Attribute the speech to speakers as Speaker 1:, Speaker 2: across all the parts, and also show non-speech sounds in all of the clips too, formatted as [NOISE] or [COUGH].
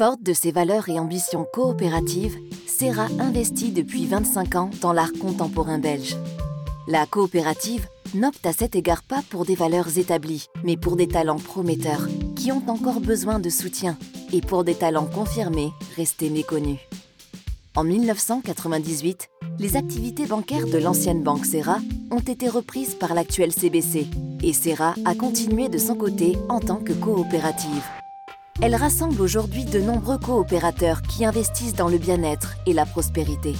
Speaker 1: Forte de ses valeurs et ambitions coopératives, Serra investit depuis 25 ans dans l'art contemporain belge. La coopérative n'opte à cet égard pas pour des valeurs établies, mais pour des talents prometteurs qui ont encore besoin de soutien et pour des talents confirmés restés méconnus. En 1998, les activités bancaires de l'ancienne banque Serra ont été reprises par l'actuelle CBC et Serra a continué de son côté en tant que coopérative. Elle rassemble aujourd'hui de nombreux coopérateurs qui investissent dans le bien-être et la prospérité.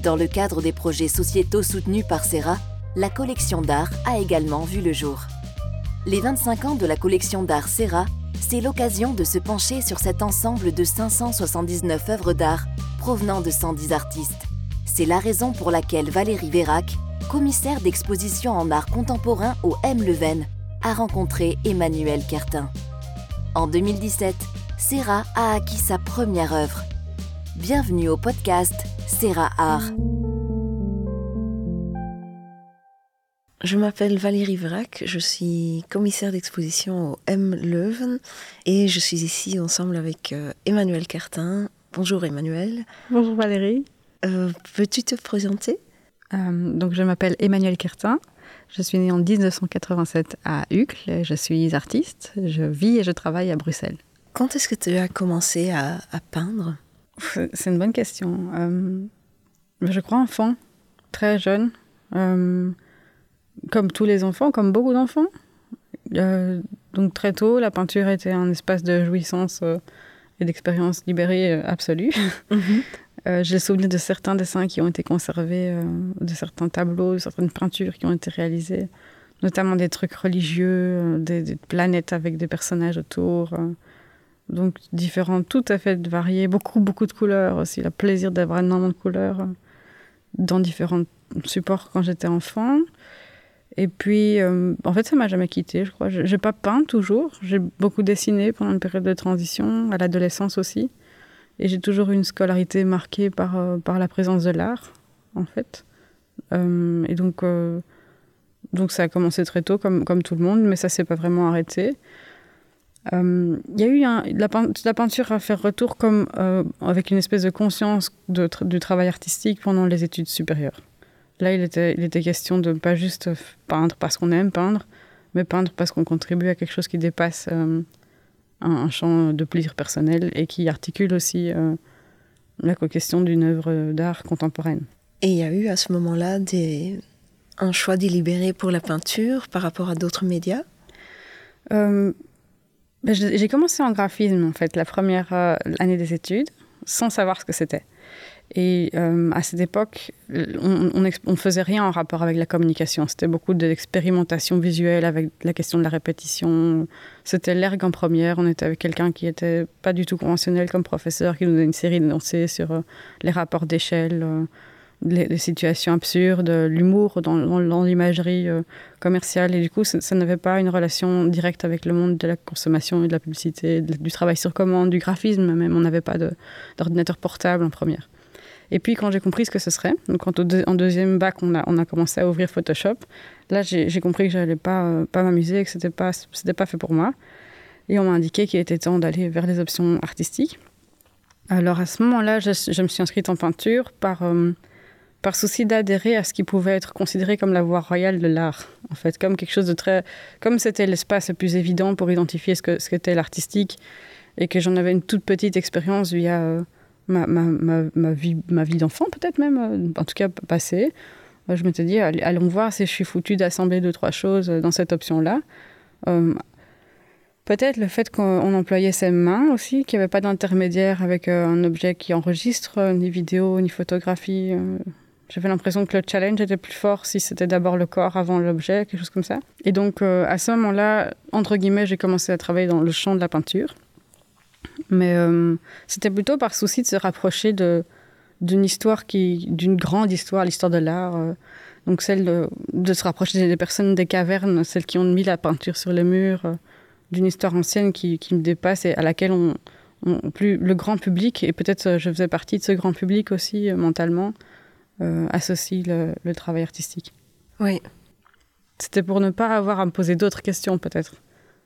Speaker 1: Dans le cadre des projets sociétaux soutenus par Serra, la collection d'art a également vu le jour. Les 25 ans de la collection d'art Serra, c'est l'occasion de se pencher sur cet ensemble de 579 œuvres d'art provenant de 110 artistes. C'est la raison pour laquelle Valérie Vérac, commissaire d'exposition en art contemporain au M. Leven, a rencontré Emmanuel Cartin. En 2017, Serra a acquis sa première œuvre. Bienvenue au podcast Serra Art.
Speaker 2: Je m'appelle Valérie Vrac, je suis commissaire d'exposition au M Leuven et je suis ici ensemble avec euh, Emmanuel Cartin. Bonjour Emmanuel.
Speaker 3: Bonjour Valérie.
Speaker 2: Euh, Peux-tu te présenter?
Speaker 3: Euh, Donc je m'appelle Emmanuel Cartin. Je suis née en 1987 à Uccle. Je suis artiste. Je vis et je travaille à Bruxelles.
Speaker 2: Quand est-ce que tu as commencé à, à peindre?
Speaker 3: C'est une bonne question. Euh, je crois enfant, très jeune. Euh, comme tous les enfants, comme beaucoup d'enfants. Euh, donc très tôt, la peinture était un espace de jouissance et d'expérience libérée absolue. [LAUGHS]
Speaker 2: Mhm.
Speaker 3: Euh, J'ai le souvenir de certains dessins qui ont été conservés, de certains tableaux, de certaines peintures qui ont été réalisées, notamment des trucs religieux, des, des planètes avec des personnages autour. Donc différentes, tout à fait variées, beaucoup, beaucoup de couleurs aussi, le plaisir d'avoir énormément de couleurs euh, dans différents supports quand j'étais enfant. Et puis, euh, en fait, ça m'a jamais quitté, je crois. Je n'ai pas peint toujours. J'ai beaucoup dessiné pendant une période de transition, à l'adolescence aussi. Et j'ai toujours eu une scolarité marquée par, euh, par la présence de l'art, en fait. Et donc, donc, ça a commencé très tôt, comme, comme tout le monde, mais ça s'est pas vraiment arrêté. Euh, Il y a eu un, la, pein- la peinture à faire retour comme euh, avec une espèce de conscience de tra- du travail artistique pendant les études supérieures. Là, il était, il était question de pas juste peindre parce qu'on aime peindre, mais peindre parce qu'on contribue à quelque chose qui dépasse euh, un, un champ de plaisir personnel et qui articule aussi euh, la question d'une œuvre d'art contemporaine.
Speaker 2: Et il y a eu à ce moment-là des... un choix délibéré pour la peinture par rapport à d'autres médias?
Speaker 3: Euh, ben, j'ai commencé en graphisme, en fait, la première euh, année des études, sans savoir ce que c'était. Et euh, à cette époque, on, on faisait rien en rapport avec la communication. C'était beaucoup de l'expérimentation visuelle avec la question de la répétition. C'était l'ergue en première. On était avec quelqu'un qui était pas du tout conventionnel comme professeur, qui nous donnait une série d'énoncés sur euh, les rapports d'échelle, les, situations absurdes, l'humour dans, l'imagerie euh, commerciale. Et du coup, ça, n'avait pas une relation directe avec le monde de la consommation et de la publicité, du travail sur commande, du graphisme même. On n'avait pas d'ordinateur portable en première. Et puis, quand j'ai compris ce que ce serait, donc quand en deuxième bac, on a, on a commencé à ouvrir Photoshop, là, j'ai compris que j'allais pas, euh, pas m'amuser que c'était pas, pas fait pour moi. Et on m'a indiqué qu'il était temps d'aller vers les options artistiques. Alors, à ce moment-là, je, me suis inscrite en peinture par, euh, par souci d'adhérer à ce qui pouvait être considéré comme la voie royale de l'art. En fait, comme quelque chose de très. Comme c'était l'espace le plus évident pour identifier ce que ce qu'était l'artistique et que j'en avais une toute petite expérience via. euh, ma, ma, ma, ma vie, ma vie d'enfant, peut-être même, euh, en tout cas passée. Euh, Je m'étais dit, allons voir si je suis foutu d'assembler deux, trois choses dans cette option-là. Peut-être le fait qu'on employait ses mains aussi, qu'il n'y avait pas d'intermédiaire avec un objet qui enregistre, ni vidéo, ni photographie. J'avais l'impression que le challenge était plus fort si c'était d'abord le corps avant l'objet, quelque chose comme ça. Et donc, euh, à ce moment-là, entre guillemets, j'ai commencé à travailler dans le champ de la peinture. Mais euh, c'était plutôt par souci de se rapprocher d'une histoire d'une grande histoire l'histoire de l'art euh, donc celle de, se rapprocher des personnes des cavernes celles qui ont mis la peinture sur les murs d'une histoire ancienne qui, me dépasse et à laquelle le grand public et peut-être je faisais partie de ce grand public aussi mentalement euh, associe le, le travail artistique
Speaker 2: Oui.
Speaker 3: c'était pour ne pas avoir à me poser d'autres questions peut-être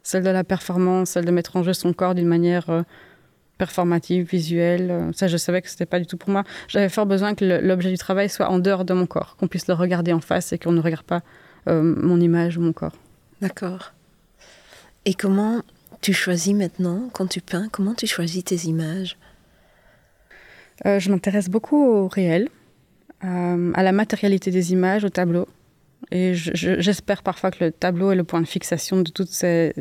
Speaker 3: celle de la performance celle de mettre en jeu son corps d'une manière euh, performative, visuelle. Ça, je savais que c'était pas du tout pour moi. J'avais fort besoin que l'objet du travail soit en dehors de mon corps, qu'on puisse le regarder en face et qu'on ne regarde pas mon image ou mon corps.
Speaker 2: D'accord. Et comment tu choisis maintenant, quand tu peins, comment tu choisis tes images?
Speaker 3: Euh, Je m'intéresse beaucoup au réel, euh, à la matérialité des images, au tableau. Et j'espère parfois que le tableau est le point de fixation de toutes ces,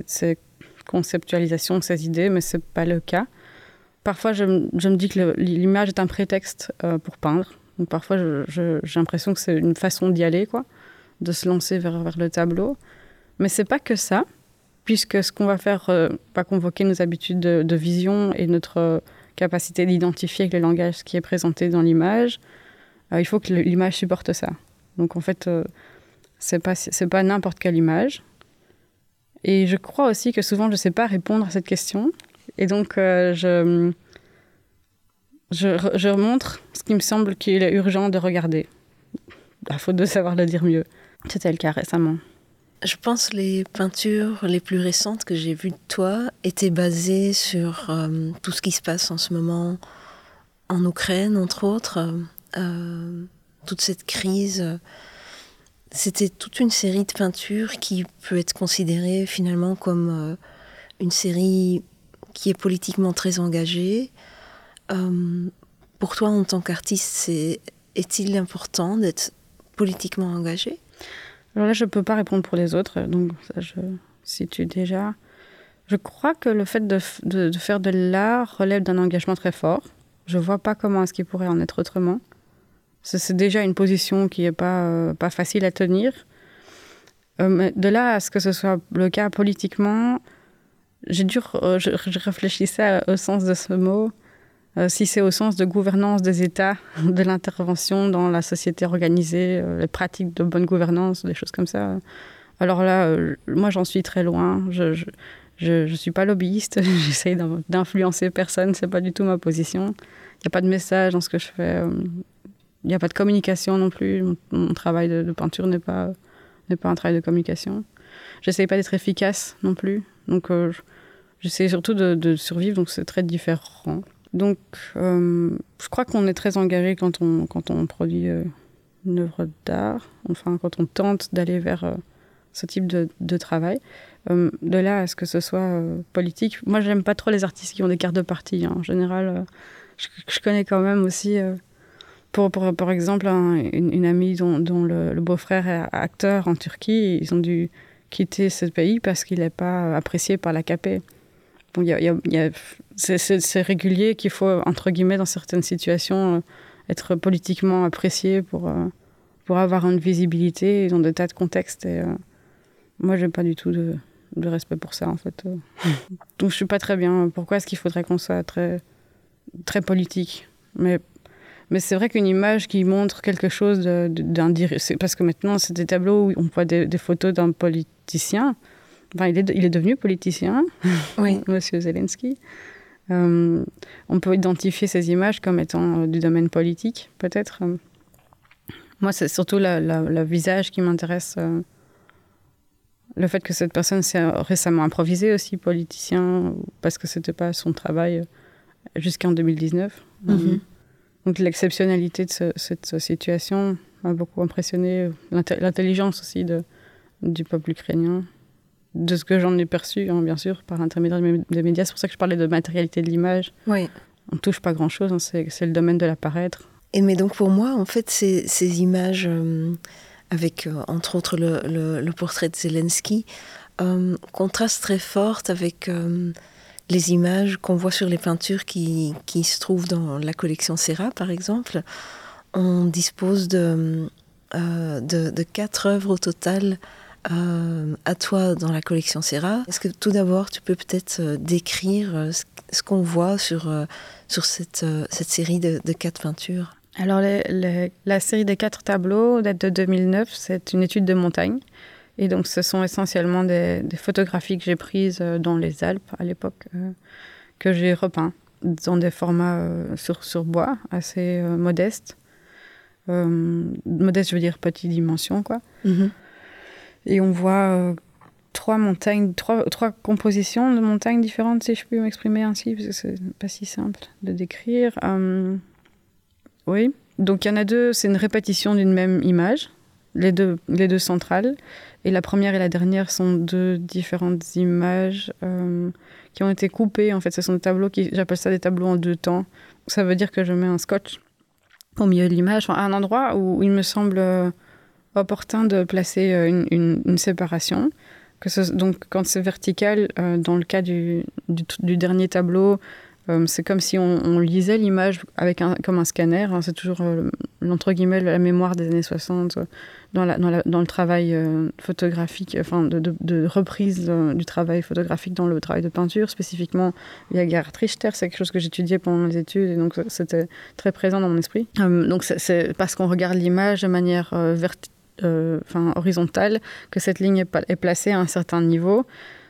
Speaker 3: conceptualisations, ces idées, mais ce n'est pas le cas. Parfois, je, me dis que l'image est un prétexte euh, pour peindre. Donc, parfois, j'ai l'impression que c'est une façon d'y aller, quoi, de se lancer vers, le tableau. Mais c'est pas que ça puisque ce qu'on va faire euh, va convoquer nos habitudes de, vision et notre capacité d'identifier avec le langage qui est présenté dans l'image, il faut que l'image supporte ça. Donc en fait, c'est pas pas n'importe quelle image. Et je crois aussi que souvent je ne sais pas répondre à cette question. Et donc je, je, je montre ce qui me semble qu'il est urgent de regarder, à faute de savoir le dire mieux. C'était le cas récemment.
Speaker 2: Je pense les peintures les plus récentes que j'ai vues de toi étaient basées sur euh, tout ce qui se passe en ce moment en Ukraine, entre autres. Euh, toute cette crise. C'était toute une série de peintures qui peut être considérée finalement comme euh, une série qui est politiquement très engagée. pour toi, en tant qu'artiste, est-il important d'être politiquement engagé?
Speaker 3: Alors là, je ne peux pas répondre pour les autres, donc ça, je situe déjà. Je crois que le fait de, de, faire de l'art relève d'un engagement très fort. Je ne vois pas comment est-ce qu'il pourrait en être autrement. C'est déjà une position qui n'est pas, euh, pas facile à tenir. Euh, de là à ce que ce soit le cas politiquement, j'ai dû, euh, je, réfléchissais au sens de ce mot. Si c'est au sens de gouvernance des États, [LAUGHS] de l'intervention dans la société organisée, les pratiques de bonne gouvernance, des choses comme ça. Alors là, moi j'en suis très loin. Je je, je, suis pas lobbyiste, [LAUGHS] j'essaye d'influencer personne, c'est pas du tout ma position. Il n'y a pas de message dans ce que je fais. Il n'y a pas de communication non plus. Mon, travail de, peinture n'est pas, n'est pas un travail de communication. J'essaye pas d'être efficace non plus. Donc j'essaie surtout de, survivre, donc c'est très différent. Donc, euh, je crois qu'on est très engagé quand on, quand on produit euh, une œuvre d'art, enfin, quand on tente d'aller vers euh, ce type de, de travail. de là à ce que ce soit politique, moi, j'aime pas trop les artistes qui ont des cartes de parti. Hein. En général, je, connais quand même aussi, pour, pour, par exemple, une, amie dont, dont le, le beau-frère est acteur en Turquie, ils ont dû quitter ce pays parce qu'il n'est pas apprécié par la l'AKP c'est régulier qu'il faut, entre guillemets, dans certaines situations, euh, être politiquement apprécié pour, euh, pour avoir une visibilité dans des tas de contextes. Et, euh, moi, j'ai pas du tout de, de, respect pour ça, en fait. [LAUGHS] Donc, je suis pas très bien. Pourquoi est-ce qu'il faudrait qu'on soit très, très politique? Mais, mais c'est vrai qu'une image qui montre quelque chose d'un... Parce que maintenant, c'est des tableaux où on voit des, des photos d'un politicien il, est, il est devenu politicien, [LAUGHS] oui. Monsieur Zelensky. Euh, on peut identifier ces images comme étant euh, du domaine politique, peut-être. Moi, c'est surtout le visage qui m'intéresse. Euh, le fait que cette personne s'est récemment improvisée aussi politicien, parce que c'était pas son travail jusqu'en 2019. Mhm. Donc l'exceptionnalité de cette situation m'a beaucoup impressionné, l'intelligence aussi de, du peuple ukrainien de ce que j'en ai perçu, hein, bien sûr, par l'intermédiaire des médias. C'est pour ça que je parlais de matérialité de l'image.
Speaker 2: Oui.
Speaker 3: On touche pas grand-chose, hein, c'est le domaine de l'apparaître.
Speaker 2: Et mais donc pour moi, en fait, ces, ces images, euh, avec euh, entre autres le, le, portrait de Zelensky, euh, contrastent très fort avec les images qu'on voit sur les peintures qui, qui, se trouvent dans la collection Serra, par exemple. On dispose de, de, de quatre œuvres au total euh, à toi dans la collection Serra. Est-ce que tout d'abord, tu peux peut-être euh, décrire euh, ce, qu'on voit sur, sur cette, cette série de, quatre peintures?
Speaker 3: Alors, la série des quatre tableaux date de 2009. C'est une étude de montagne. Et donc, ce sont essentiellement des, photographies que j'ai prises dans les Alpes à l'époque, que j'ai repeint dans des formats sur, sur bois assez modestes. modeste, je veux dire petite dimension, quoi. Mm-hmm. Et on voit euh, trois montagnes, trois, trois compositions de montagnes différentes, si je puis m'exprimer ainsi, parce que c'est pas si simple de décrire. Euh, oui. Donc il y en a deux, c'est une répétition d'une même image, les deux, les deux centrales. Et la première et la dernière sont deux différentes images euh, qui ont été coupées. En fait, ce sont des tableaux qui, j'appelle ça des tableaux en deux temps. Ça veut dire que je mets un scotch au milieu de l'image, à un endroit où il me semble euh, opportun de placer euh, une, séparation. Donc, quand c'est vertical, dans le cas du, dernier tableau, c'est comme si on, lisait l'image avec un, comme un scanner. Hein. c'est toujours euh, l'entre guillemets la mémoire des années 60 euh, dans, la, dans, le travail photographique, enfin de, reprise du travail photographique dans le travail de peinture. Spécifiquement, il y a Gerhard Richter, c'est quelque chose que j'étudiais pendant les études et donc c'était très présent dans mon esprit. donc c'est parce qu'on regarde l'image de manière horizontale que cette ligne est placée à un certain niveau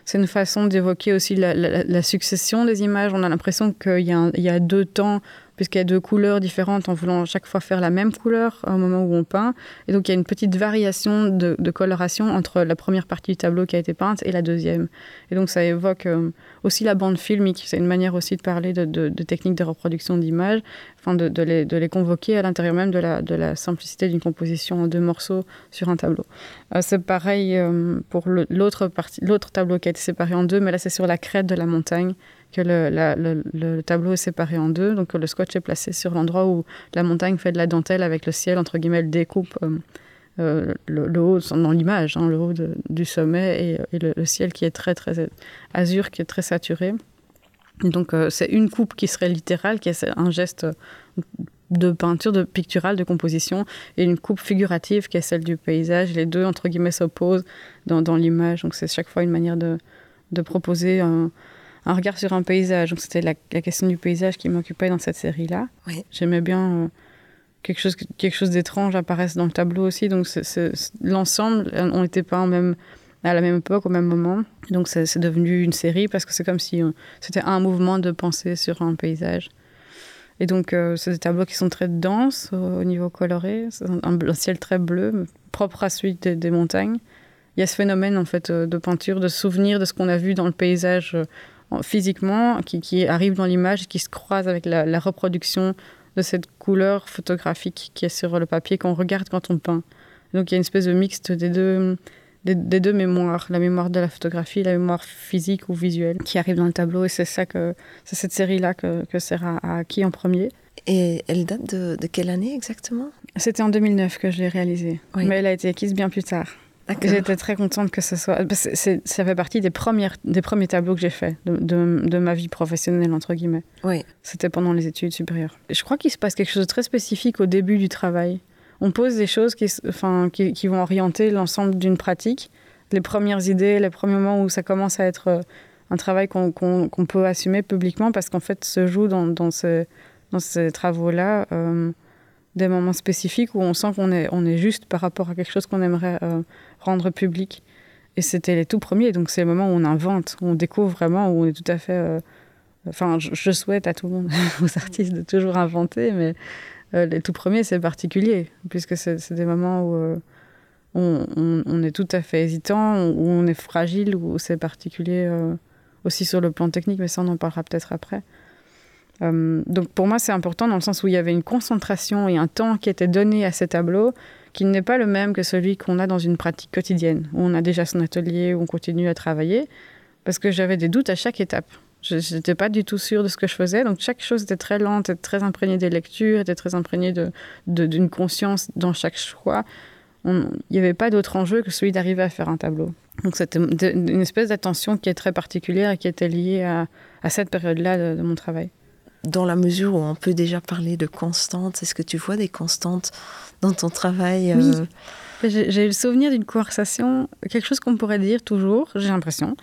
Speaker 3: c'est une façon d'évoquer aussi la, succession des images. On a l'impression qu'il y, a deux temps puisqu'il y a deux couleurs différentes en voulant chaque fois faire la même couleur au moment où on peint. Et donc il y a une petite variation de, coloration entre la première partie du tableau qui a été peinte et la deuxième. Et donc ça évoque euh, aussi la bande filmique. C'est une manière aussi de parler de, techniques de reproduction d'images, enfin de, les, convoquer à l'intérieur même de la, de la simplicité d'une composition en deux morceaux sur un tableau. Euh, c'est pareil euh, pour l'autre tableau qui a été séparé en deux, mais là c'est sur la crête de la montagne que le, le, tableau est séparé en deux, donc le scotch est placé sur l'endroit où la montagne fait de la dentelle avec le ciel, entre guillemets, le découpe euh, euh, le, haut, dans l'image, hein, le haut du sommet et, le, ciel qui est très, très azur, qui est très saturé. donc euh, c'est une coupe qui serait littérale, qui est un geste de peinture, de pictural, de composition, et une coupe figurative qui est celle du paysage. Les deux, entre guillemets, s'opposent dans, dans l'image. Donc c'est chaque fois une manière de, de proposer un un regard sur un paysage. Donc c'était la, question du paysage qui m'occupait dans cette série-là. J'aimais bien euh, quelque chose, quelque chose d'étrange apparaisse dans le tableau aussi. Donc l'ensemble, on n'était pas en même, à la même époque, au même moment. Donc c'est devenu une série parce que c'est comme si euh, c'était un mouvement de pensée sur un paysage. Et donc, euh, c'est des tableaux qui sont très denses au, niveau coloré. C'est un, ciel très bleu, propre à celui des, montagnes. Il y a ce phénomène, en fait, de peinture, de souvenir de ce qu'on a vu dans le paysage physiquement, qui, qui arrive dans l'image, qui se croise avec la, reproduction de cette couleur photographique qui est sur le papier qu'on regarde quand on peint. Donc il y a une espèce de mixte des deux, des, deux mémoires, la mémoire de la photographie, la mémoire physique ou visuelle qui arrive dans le tableau. Et c'est ça que c'est cette série-là que, que Serra a acquis en premier.
Speaker 2: Et elle date de, de quelle année exactement?
Speaker 3: C'était en 2009 que je l'ai réalisée, mais elle a été acquise bien plus tard. J'étais très contente que ce soit. ça fait partie des, premières, des premiers tableaux que j'ai faits de, de, ma vie professionnelle, entre guillemets.
Speaker 2: Oui.
Speaker 3: C'était pendant les études supérieures. Je crois qu'il se passe quelque chose de très spécifique au début du travail. On pose des choses qui, enfin, qui, qui vont orienter l'ensemble d'une pratique. Les premières idées, les premiers moments où ça commence à être euh, un travail qu'on peut assumer publiquement parce qu'en fait, se joue dans, dans ces, dans ces travaux-là. Euh, des moments spécifiques où on sent qu'on est, on est juste par rapport à quelque chose qu'on aimerait euh, rendre public. Et c'était les tout premiers, donc c'est le moment où on invente, où on découvre vraiment, où on est tout à fait... Euh, enfin, je, souhaite à tout le monde, [LAUGHS] aux artistes, de toujours inventer, mais euh, les tout premiers, c'est particulier, puisque c'est des moments où on, on, est tout à fait hésitant, où on est fragile, où c'est particulier aussi sur le plan technique, mais ça, on en parlera peut-être après. Euh, donc pour moi, c'est important dans le sens où il y avait une concentration et un temps qui était donné à ces tableaux qui n'est pas le même que celui qu'on a dans une pratique quotidienne, où on a déjà son atelier, où on continue à travailler, parce que j'avais des doutes à chaque étape. Je n'étais pas du tout sûre de ce que je faisais, donc chaque chose était très lente, était très imprégnée des lectures, était très imprégnée d'une de, conscience dans chaque choix. Il n'y avait pas d'autre enjeu que celui d'arriver à faire un tableau. Donc c'était une espèce d'attention qui est très particulière et qui était liée à, cette période-là de mon travail
Speaker 2: dans la mesure où on peut déjà parler de constantes, est-ce que tu vois des constantes dans ton travail
Speaker 3: Oui. Euh? J'ai le souvenir d'une conversation, quelque chose qu'on pourrait dire toujours, j'ai l'impression.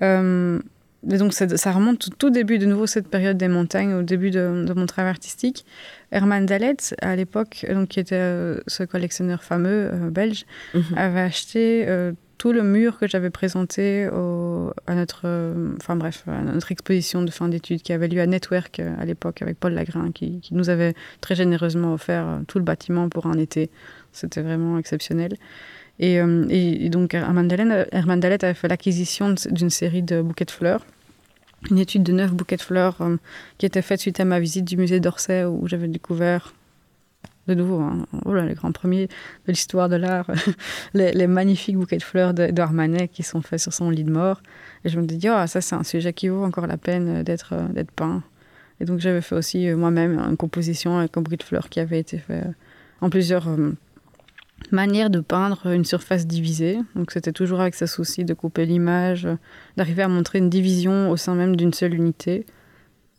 Speaker 3: Euh, donc ça, remonte au tout début, de nouveau cette période des montagnes, au début de, mon travail artistique. Herman Dalet, à l'époque, donc qui était euh, ce collectionneur fameux belge, mhm. avait acheté tout le mur que j'avais présenté à notre, euh, enfin bref, à notre exposition de fin d'études qui avait lieu à Network euh, à l'époque avec Paul Lagrin, qui, nous avait très généreusement offert euh, tout le bâtiment pour un été. C'était vraiment exceptionnel. Et, donc Herman Dalet avait fait l'acquisition d'une série de bouquets de fleurs, une étude de neuf bouquets de fleurs qui était faite suite à ma visite du musée d'Orsay où j'avais découvert de nouveau hein, oh les grands premiers de l'histoire de l'art, [LAUGHS] les, magnifiques bouquets de fleurs d'Armanet qui sont faits sur son lit de mort. Et je me dis, oh, ça c'est un sujet qui vaut encore la peine d'être d'être peint. Et donc j'avais fait aussi moi-même une composition avec un bouquet de fleurs qui avait été fait en plusieurs manière de peindre une surface divisée. Donc c'était toujours avec ce souci de couper l'image, d'arriver à montrer une division au sein même d'une seule unité.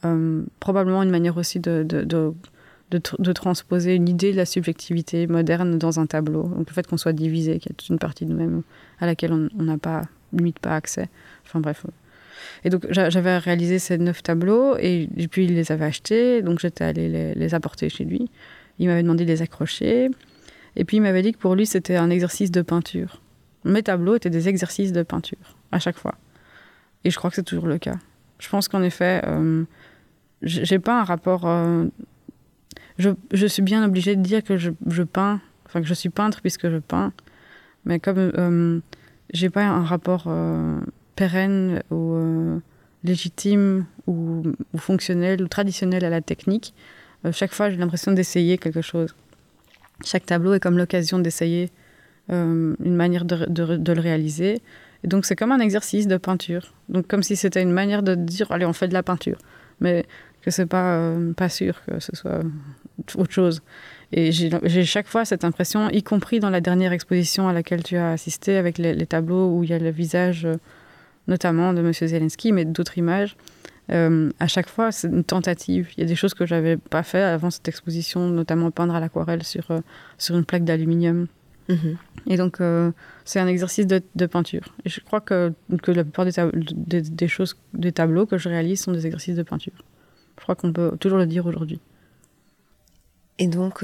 Speaker 3: Euh, probablement une manière aussi de, de, transposer une idée de la subjectivité moderne dans un tableau. Donc le fait qu'on soit divisé, qu'il y a toute une partie de nous-mêmes à laquelle on n'a pas, limite pas accès. Enfin bref. Et donc j'avais réalisé ces neuf tableaux et, puis il les avait achetés, donc j'étais allée les, apporter chez lui. Il m'avait demandé de les accrocher. Et puis il m'avait dit que pour lui, c'était un exercice de peinture. Mes tableaux étaient des exercices de peinture, à chaque fois. Et je crois que c'est toujours le cas. Je pense qu'en effet, euh, j'ai pas un rapport. Euh, je, suis bien obligée de dire que je, peins, enfin que je suis peintre puisque je peins, mais comme euh, j'ai pas un rapport euh, pérenne ou légitime ou, fonctionnel ou traditionnel à la technique, chaque fois j'ai l'impression d'essayer quelque chose. Chaque tableau est comme l'occasion d'essayer euh, une manière de, le réaliser. Et donc c'est comme un exercice de peinture. Donc comme si c'était une manière de dire allez on fait de la peinture, mais que c'est pas euh, pas sûr que ce soit autre chose. Et j'ai chaque fois cette impression, y compris dans la dernière exposition à laquelle tu as assisté avec les, les tableaux où il y a le visage euh, notamment de M. Zelensky, mais d'autres images. Euh, à chaque fois, c'est une tentative. Il y a des choses que j'avais pas fait avant cette exposition, notamment peindre à l'aquarelle sur, euh, sur une plaque d'aluminium. Mhm. Et donc, euh, c'est un exercice de, de, peinture. Et je crois que, que la plupart des, des, des, choses, des tableaux que je réalise sont des exercices de peinture. Je crois qu'on peut toujours le dire aujourd'hui.
Speaker 2: Et donc,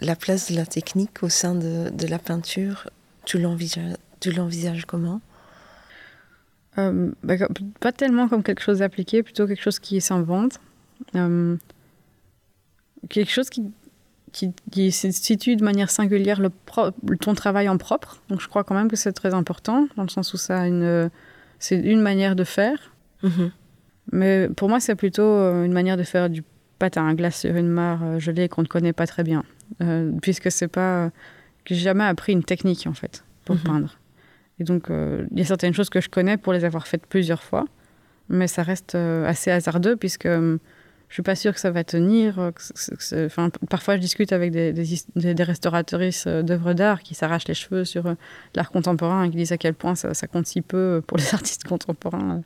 Speaker 2: la place de la technique au sein de, de la peinture, tu l'envisages comment?
Speaker 3: Euh, bah, pas tellement comme quelque chose d'appliqué, plutôt quelque chose qui s'invente. Euh, quelque chose qui, qui, qui, situe de manière singulière le ton travail en propre. Donc je crois quand même que c'est très important, dans le sens où ça c'est une manière de faire. Mm-hmm. Mais pour moi, c'est plutôt euh, une manière de faire du patin à glace sur une mare gelée qu'on ne connaît pas très bien. Euh, puisque c'est pas. que j'ai jamais appris une technique, en fait, pour mm-hmm. peindre. Et donc, euh, il y a certaines choses que je connais pour les avoir faites plusieurs fois, mais ça reste euh, assez hasardeux puisque euh, je suis pas sûre que ça va tenir. enfin, parfois, je discute avec des, des, des restauratrices d'œuvres d'art qui s'arrachent les cheveux sur l'art contemporain et qui disent à quel point ça, ça, compte si peu pour les [LAUGHS] artistes contemporains.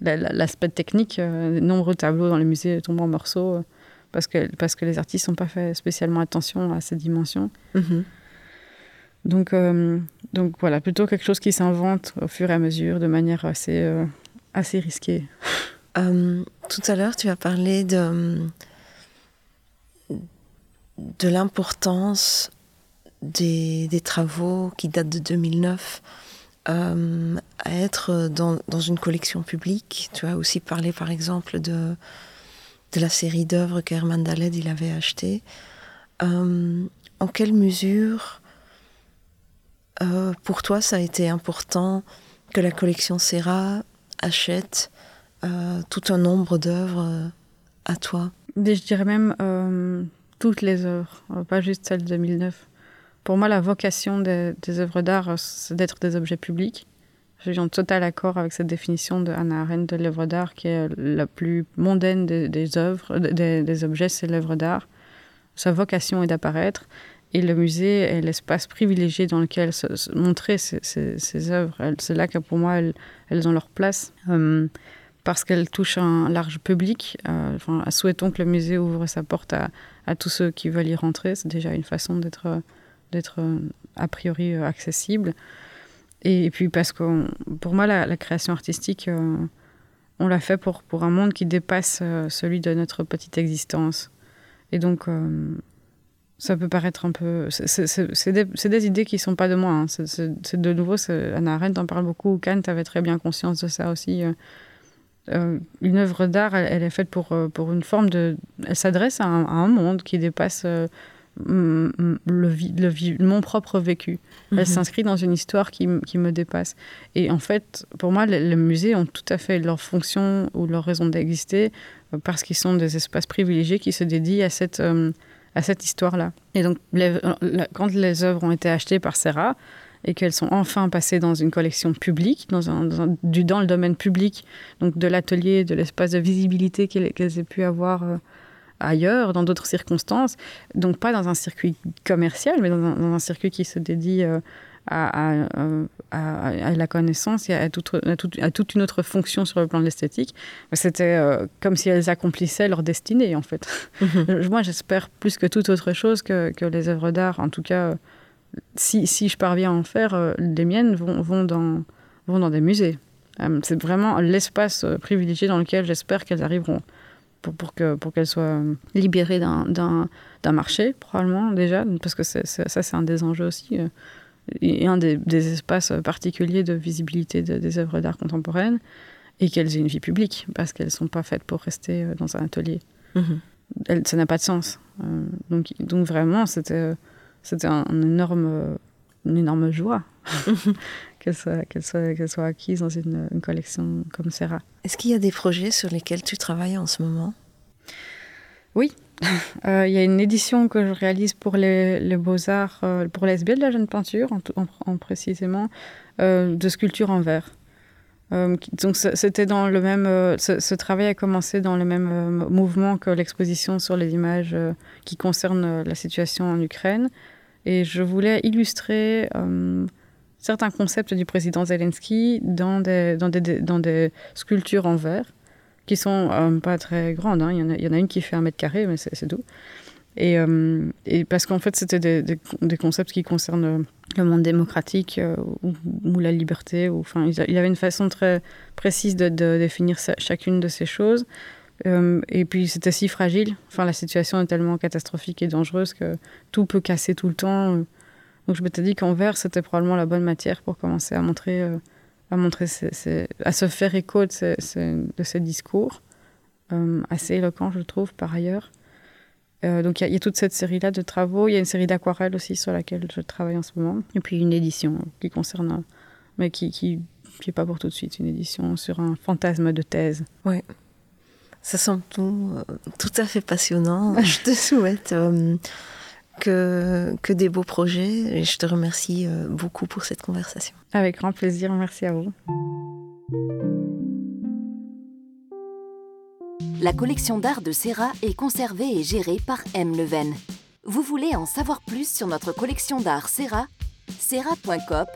Speaker 3: L'aspect technique, de nombreux tableaux dans les musées tombent en morceaux parce que, parce que les artistes n'ont pas fait spécialement attention à ces dimensions. Mm-hmm. Donc, euh, donc voilà, plutôt quelque chose qui s'invente au fur et à mesure de manière assez, euh, assez risquée. [LAUGHS]
Speaker 2: Euh, tout à l'heure, tu as parlé de, de l'importance des, des, travaux qui datent de 2009 à être dans, une collection publique. Tu as aussi parlé, par exemple, de, la série d'œuvres qu'Herman Daled il avait achetées. en quelle mesure euh, pour toi, ça a été important que la collection Serra achète euh, tout un nombre d'œuvres euh, à toi?
Speaker 3: Je dirais même toutes les œuvres, pas juste celles de 2009. Pour moi, la vocation des, œuvres d'art, c'est d'être des objets publics. Je suis en total accord avec cette définition de Hannah Arendt de l'œuvre d'art, qui est la plus mondaine des, œuvres, des, objets, c'est l'œuvre d'art. Sa vocation est d'apparaître. Et le musée est l'espace privilégié dans lequel se, montrer ces, œuvres. C'est là que pour moi, elles, ont leur place. Euh, parce qu'elles touchent un large public. Euh, enfin, souhaitons que le musée ouvre sa porte à tous ceux qui veulent y rentrer. C'est déjà une façon d'être d'être euh, a priori euh, accessible. Et, puis parce que pour moi, la, création artistique, euh, on l'a fait pour, pour un monde qui dépasse celui de notre petite existence. Et donc, ça peut paraître un peu. C'est des, des, idées qui ne sont pas de moi. Hein. C'est de nouveau, Anna Arendt en parle beaucoup. Kant avait très bien conscience de ça aussi. Une œuvre d'art, elle, est faite pour, pour une forme de. Elle s'adresse à, un monde qui dépasse euh, le, mon propre vécu. Elle mhm. s'inscrit dans une histoire qui, qui, me dépasse. Et en fait, pour moi, les, musées ont tout à fait leur fonction ou leur raison d'exister euh, parce qu'ils sont des espaces privilégiés qui se dédient à cette, euh, à cette histoire-là. Et donc, quand les œuvres ont été achetées par Serra, et qu'elles sont enfin passées dans une collection publique, dans, un, dans, du, dans le domaine public, donc de l'atelier, de l'espace de visibilité qu'elles aient pu avoir euh, ailleurs, dans d'autres circonstances. Donc pas dans un circuit commercial, mais dans un, circuit qui se dédie euh, à, à, la connaissance et à, toute, à, toute une autre fonction sur le plan de l'esthétique. C'était euh, comme si elles accomplissaient leur destinée, en fait. Mhm. [LAUGHS] Moi, j'espère plus que toute autre chose que, que les œuvres d'art, en tout cas si, si, je parviens à en faire, euh, les miennes vont, vont, dans, vont dans des musées. Euh, c'est vraiment l'espace euh, privilégié dans lequel j'espère qu'elles arriveront pour, pour qu'elles pour qu'elles soient libérées d'un marché, probablement déjà, parce que ça, c'est un des enjeux aussi, et un des, des, espaces particuliers de visibilité des œuvres d'art contemporaines, et qu'elles aient une vie publique, parce qu'elles ne sont pas faites pour rester dans un atelier. Mhm. ça n'a pas de sens. donc, donc vraiment, c'était c'était un, énorme, une énorme joie [LAUGHS] qu'elle soit, qu'elle soit, qu'elle soit acquise dans une, collection comme Serra.
Speaker 2: Est-ce qu'il y a des projets sur lesquels tu travailles en ce moment?
Speaker 3: Oui. [LAUGHS] Euh, il y a une édition que je réalise pour les, les Beaux-Arts, euh, pour l'SB de la jeune peinture, en, en, précisément, euh, de sculpture en verre. donc c'était dans le même, ce, ce, travail a commencé dans le même mouvement que l'exposition sur les images qui concernent la situation en Ukraine. Et je voulais illustrer certains concepts du président Zelensky dans des, dans des, dans des sculptures en verre, qui sont euh, pas très grandes. Hein. Il, y en a, il, y en a, une qui fait un mètre carré, mais c'est tout. Et, euh, et, parce qu'en fait, c'était des, des, concepts qui concernent le monde démocratique ou, la liberté. Ou, il avait une façon très précise de, de définir chacune de ces choses. Euh, et puis c'était si fragile. La situation est tellement catastrophique et dangereuse que tout peut casser tout le temps. Donc je m'étais dit qu'en verre, c'était probablement la bonne matière pour commencer à montrer, euh, à, montrer à se faire écho de ces, de ces discours, euh, assez éloquents, je trouve, par ailleurs. donc il y, y, a toute cette série-là de travaux. Il y a une série d'aquarelles aussi sur laquelle je travaille en ce moment. Et puis une édition qui concerne, mais qui, qui, qui est pas pour tout de suite, une édition sur un fantasme de thèse.
Speaker 2: Ouais. Ça semble tout, euh, tout à fait passionnant. [LAUGHS] je te souhaite euh, que, que des beaux projets et je te remercie euh, beaucoup pour cette conversation.
Speaker 3: Avec grand plaisir, merci à vous.
Speaker 1: La collection d'art de Serra est conservée et gérée par M. Leven. Vous voulez en savoir plus sur notre collection d'art Serra? serra.coop